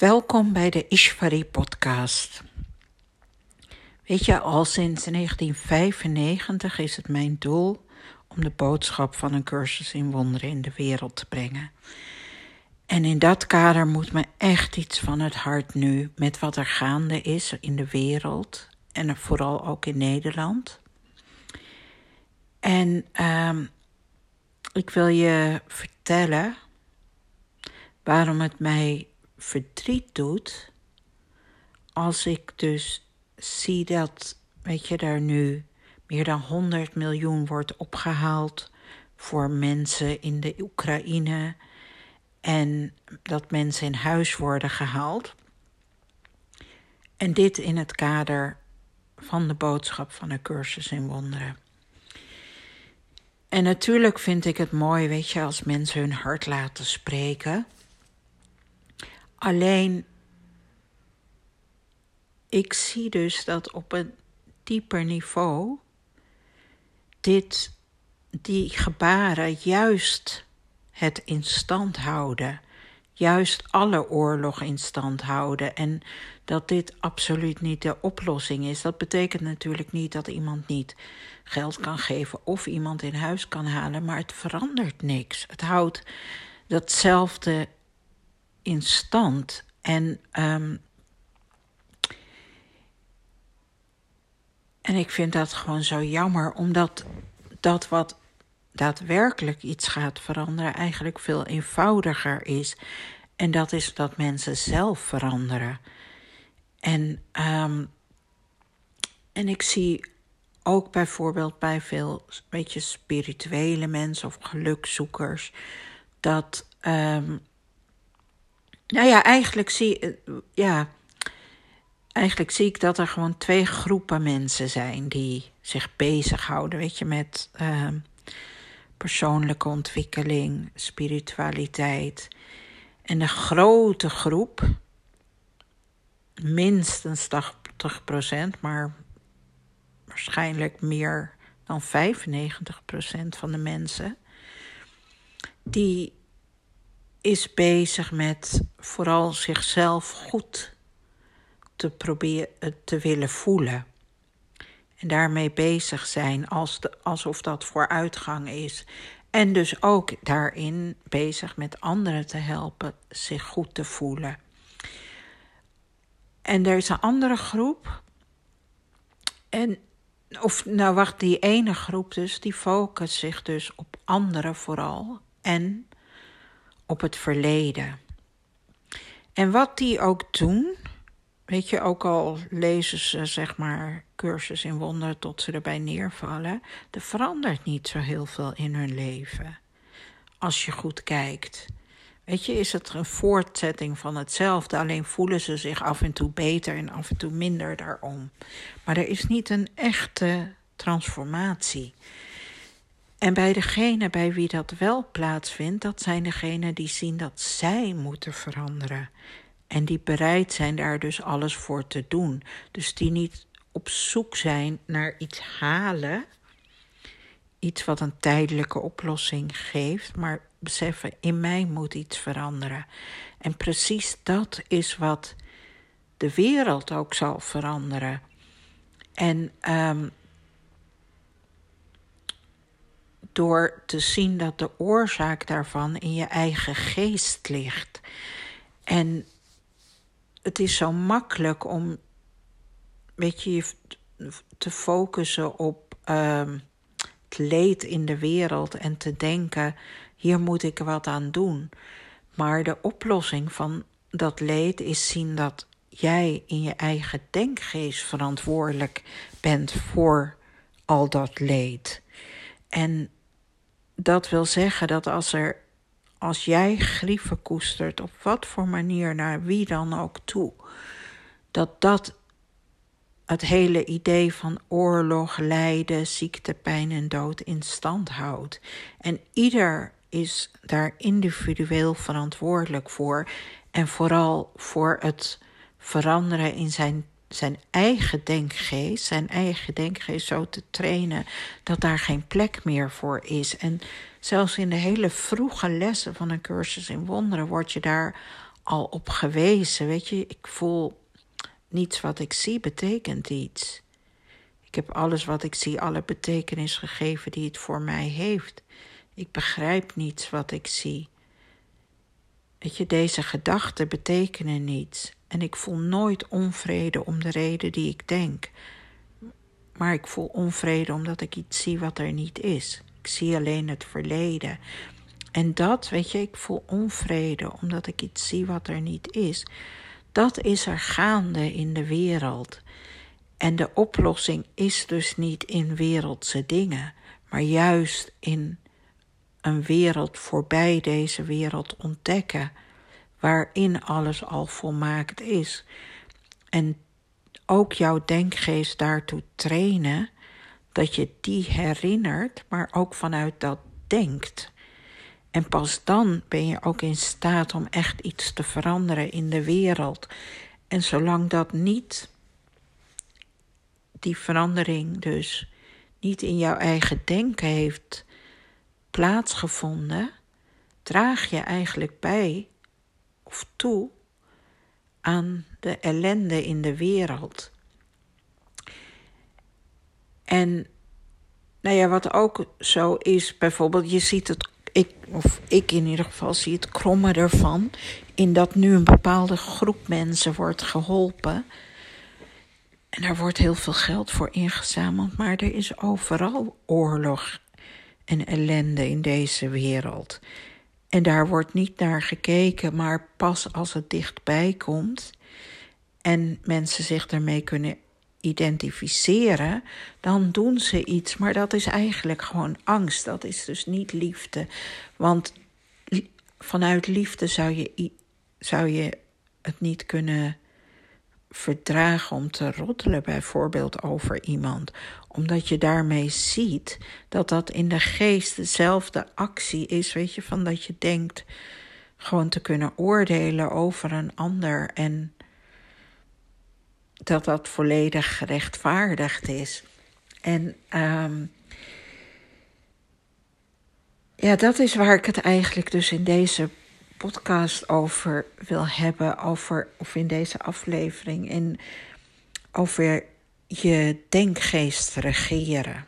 Welkom bij de Ishvari podcast. Weet je, al sinds 1995 is het mijn doel om de boodschap van een cursus in wonderen in de wereld te brengen. En in dat kader moet me echt iets van het hart nu met wat er gaande is in de wereld en vooral ook in Nederland. En um, ik wil je vertellen waarom het mij verdriet doet als ik dus zie dat, weet je, daar nu meer dan 100 miljoen wordt opgehaald voor mensen in de Oekraïne en dat mensen in huis worden gehaald. En dit in het kader van de boodschap van een cursus in wonderen. En natuurlijk vind ik het mooi, weet je, als mensen hun hart laten spreken. Alleen, ik zie dus dat op een dieper niveau dit, die gebaren juist het in stand houden, juist alle oorlog in stand houden en dat dit absoluut niet de oplossing is. Dat betekent natuurlijk niet dat iemand niet geld kan geven of iemand in huis kan halen, maar het verandert niks. Het houdt datzelfde in stand. En, um, en ik vind dat gewoon zo jammer, omdat dat wat daadwerkelijk iets gaat veranderen eigenlijk veel eenvoudiger is. En dat is dat mensen zelf veranderen. En, um, en ik zie ook bijvoorbeeld bij veel beetje spirituele mensen of gelukzoekers dat um, nou ja, eigenlijk zie, eh, ja, eigenlijk zie ik dat er gewoon twee groepen mensen zijn die zich bezighouden, weet je, met uh, persoonlijke ontwikkeling, spiritualiteit. En de grote groep, minstens 80%, maar waarschijnlijk meer dan 95% van de mensen, die is bezig met vooral zichzelf goed te proberen eh, te willen voelen. En daarmee bezig zijn als de, alsof dat vooruitgang is. En dus ook daarin bezig met anderen te helpen zich goed te voelen. En er is een andere groep. En, of nou wacht, die ene groep dus, die focust zich dus op anderen vooral. En op het verleden. En wat die ook doen, weet je, ook al lezen ze zeg maar cursus in wonder tot ze erbij neervallen, er verandert niet zo heel veel in hun leven. Als je goed kijkt. Weet je, is het een voortzetting van hetzelfde, alleen voelen ze zich af en toe beter en af en toe minder daarom. Maar er is niet een echte transformatie. En bij degene bij wie dat wel plaatsvindt, dat zijn degenen die zien dat zij moeten veranderen. En die bereid zijn daar dus alles voor te doen. Dus die niet op zoek zijn naar iets halen, iets wat een tijdelijke oplossing geeft, maar beseffen, in mij moet iets veranderen. En precies dat is wat de wereld ook zal veranderen. En um, door te zien dat de oorzaak daarvan in je eigen geest ligt. En het is zo makkelijk om, weet je, te focussen op uh, het leed in de wereld en te denken: hier moet ik wat aan doen. Maar de oplossing van dat leed is zien dat jij in je eigen denkgeest verantwoordelijk bent voor al dat leed. En dat wil zeggen dat als er als jij grieven koestert, op wat voor manier naar wie dan ook toe, dat dat het hele idee van oorlog, lijden, ziekte, pijn en dood in stand houdt. En ieder is daar individueel verantwoordelijk voor en vooral voor het veranderen in zijn zijn eigen denkgeest, zijn eigen denkgeest zo te trainen dat daar geen plek meer voor is. En zelfs in de hele vroege lessen van een cursus in wonderen word je daar al op gewezen. Weet je, ik voel niets wat ik zie betekent iets. Ik heb alles wat ik zie, alle betekenis gegeven die het voor mij heeft. Ik begrijp niets wat ik zie. Weet je, deze gedachten betekenen niets. En ik voel nooit onvrede om de reden die ik denk. Maar ik voel onvrede omdat ik iets zie wat er niet is. Ik zie alleen het verleden. En dat, weet je, ik voel onvrede omdat ik iets zie wat er niet is. Dat is er gaande in de wereld. En de oplossing is dus niet in wereldse dingen, maar juist in een wereld voorbij deze wereld ontdekken, waarin alles al volmaakt is. En ook jouw denkgeest daartoe trainen, dat je die herinnert, maar ook vanuit dat denkt. En pas dan ben je ook in staat om echt iets te veranderen in de wereld. En zolang dat niet, die verandering dus niet in jouw eigen denken heeft plaatsgevonden, draag je eigenlijk bij toe aan de ellende in de wereld. En nou ja, wat ook zo is, bijvoorbeeld, je ziet het, ik, of ik in ieder geval zie het kromme ervan, in dat nu een bepaalde groep mensen wordt geholpen. En daar wordt heel veel geld voor ingezameld, maar er is overal oorlog en ellende in deze wereld. En daar wordt niet naar gekeken, maar pas als het dichtbij komt en mensen zich ermee kunnen identificeren, dan doen ze iets. Maar dat is eigenlijk gewoon angst. Dat is dus niet liefde. Want vanuit liefde zou je, zou je het niet kunnen verdragen om te roddelen, bijvoorbeeld over iemand, omdat je daarmee ziet dat dat in de geest dezelfde actie is, weet je, van dat je denkt gewoon te kunnen oordelen over een ander en dat dat volledig gerechtvaardigd is. En um, ja, dat is waar ik het eigenlijk dus in deze podcast over wil hebben, over, of in deze aflevering, en over je denkgeest regeren.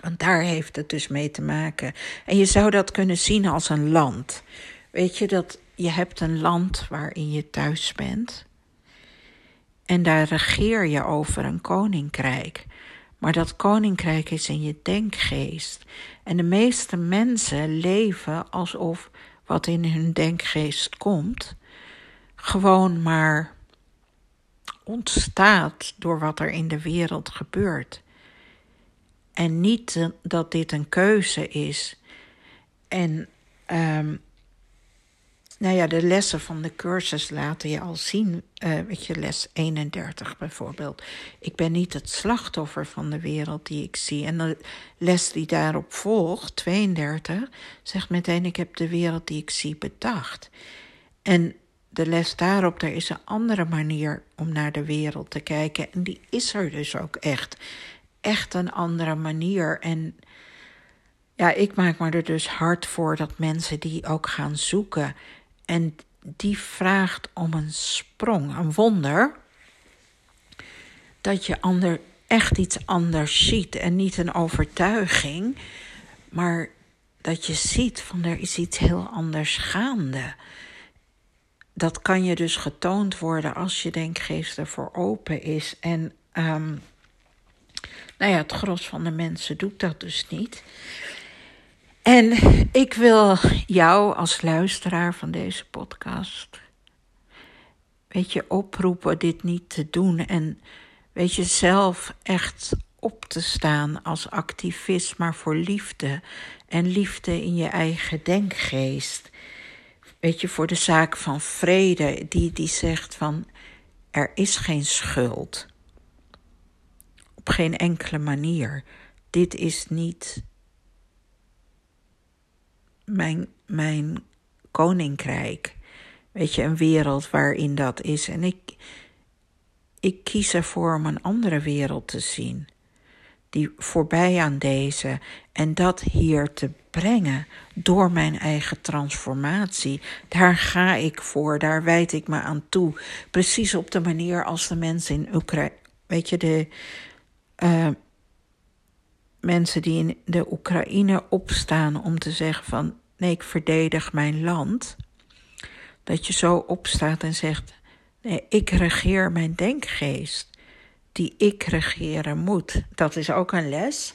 Want daar heeft het dus mee te maken. En je zou dat kunnen zien als een land. Weet je dat je hebt een land waarin je thuis bent. En daar regeer je over een koninkrijk. Maar dat koninkrijk is in je denkgeest. En de meeste mensen leven alsof wat in hun denkgeest komt, gewoon maar ontstaat door wat er in de wereld gebeurt. En niet dat dit een keuze is. En um, nou ja, de lessen van de cursus laten je al zien. Uh, weet je, les 31 bijvoorbeeld. Ik ben niet het slachtoffer van de wereld die ik zie. En de les die daarop volgt, 32, zegt meteen: Ik heb de wereld die ik zie bedacht. En de les daarop, er is een andere manier om naar de wereld te kijken. En die is er dus ook echt. Echt een andere manier. En ja, ik maak me er dus hard voor dat mensen die ook gaan zoeken en die vraagt om een sprong, een wonder. Dat je ander, echt iets anders ziet en niet een overtuiging, maar dat je ziet van er is iets heel anders gaande. Dat kan je dus getoond worden als je denkgeest ervoor open is. En um, nou ja, het gros van de mensen doet dat dus niet. En ik wil jou als luisteraar van deze podcast, weet je, oproepen dit niet te doen en weet je zelf echt op te staan als activist, maar voor liefde en liefde in je eigen denkgeest. Weet je, voor de zaak van vrede, die, die zegt van er is geen schuld. Op geen enkele manier. Dit is niet mijn, mijn koninkrijk. Weet je, een wereld waarin dat is. En ik, ik kies ervoor om een andere wereld te zien. Die voorbij aan deze. En dat hier te brengen door mijn eigen transformatie. Daar ga ik voor, daar wijd ik me aan toe. Precies op de manier als de mensen in Oekraïne, weet je, de uh, mensen die in de Oekraïne opstaan om te zeggen van nee, ik verdedig mijn land. Dat je zo opstaat en zegt: nee, ik regeer mijn denkgeest, die ik regeren moet. Dat is ook een les.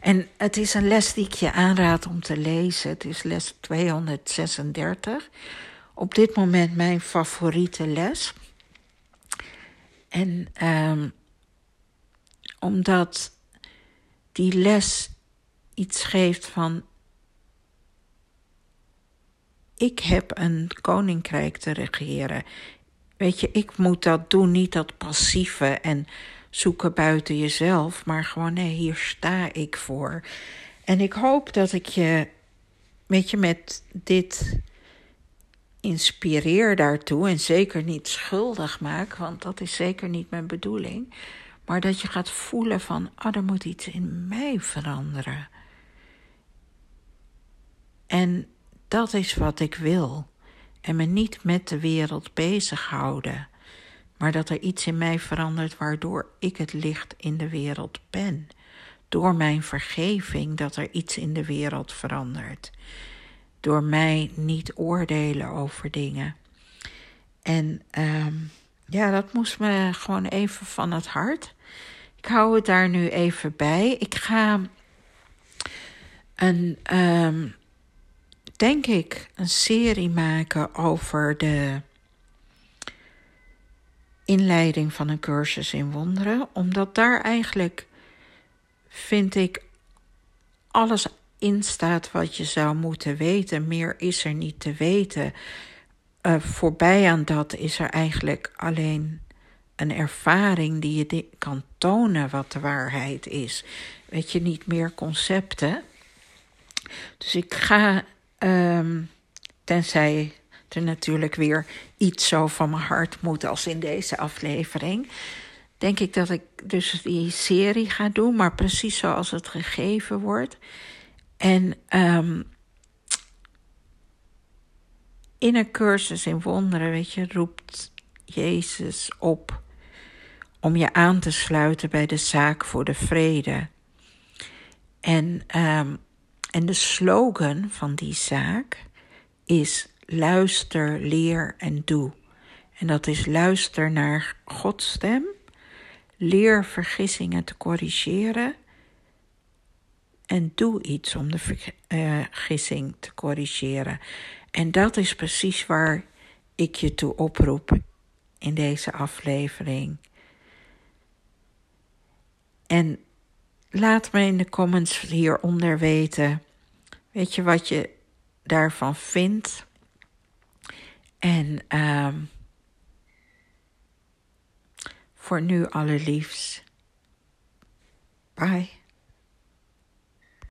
En het is een les die ik je aanraad om te lezen. Het is les 236. Op dit moment mijn favoriete les. En um, omdat die les iets geeft van ik heb een koninkrijk te regeren. Weet je, ik moet dat doen, niet dat passieve en zoeken buiten jezelf, maar gewoon nee, hier sta ik voor. En ik hoop dat ik je, weet je, met dit inspireer daartoe en zeker niet schuldig maak, want dat is zeker niet mijn bedoeling. Maar dat je gaat voelen van, ah, er moet iets in mij veranderen. En dat is wat ik wil. En me niet met de wereld bezighouden. Maar dat er iets in mij verandert waardoor ik het licht in de wereld ben. Door mijn vergeving dat er iets in de wereld verandert. Door mij niet oordelen over dingen. En um, ja, dat moest me gewoon even van het hart. Ik hou het daar nu even bij. Ik ga een, um, denk ik, een serie maken over de inleiding van een cursus in wonderen, omdat daar eigenlijk vind ik alles in staat wat je zou moeten weten. Meer is er niet te weten. Uh, voorbij aan dat is er eigenlijk alleen een ervaring die je kan tonen wat de waarheid is. Weet je, niet meer concepten. Dus ik ga, um, tenzij er natuurlijk weer iets zo van mijn hart moet als in deze aflevering, denk ik dat ik dus die serie ga doen, maar precies zoals het gegeven wordt. En um, in een cursus in wonderen, weet je, roept Jezus op om je aan te sluiten bij de zaak voor de vrede. En, um, en de slogan van die zaak is luister, leer en doe. En dat is luister naar Gods stem, leer vergissingen te corrigeren en doe iets om de vergissing te corrigeren. En dat is precies waar ik je toe oproep in deze aflevering. En laat me in de comments hieronder weten. Weet je wat je daarvan vindt? En um, voor nu allerliefst. Bye.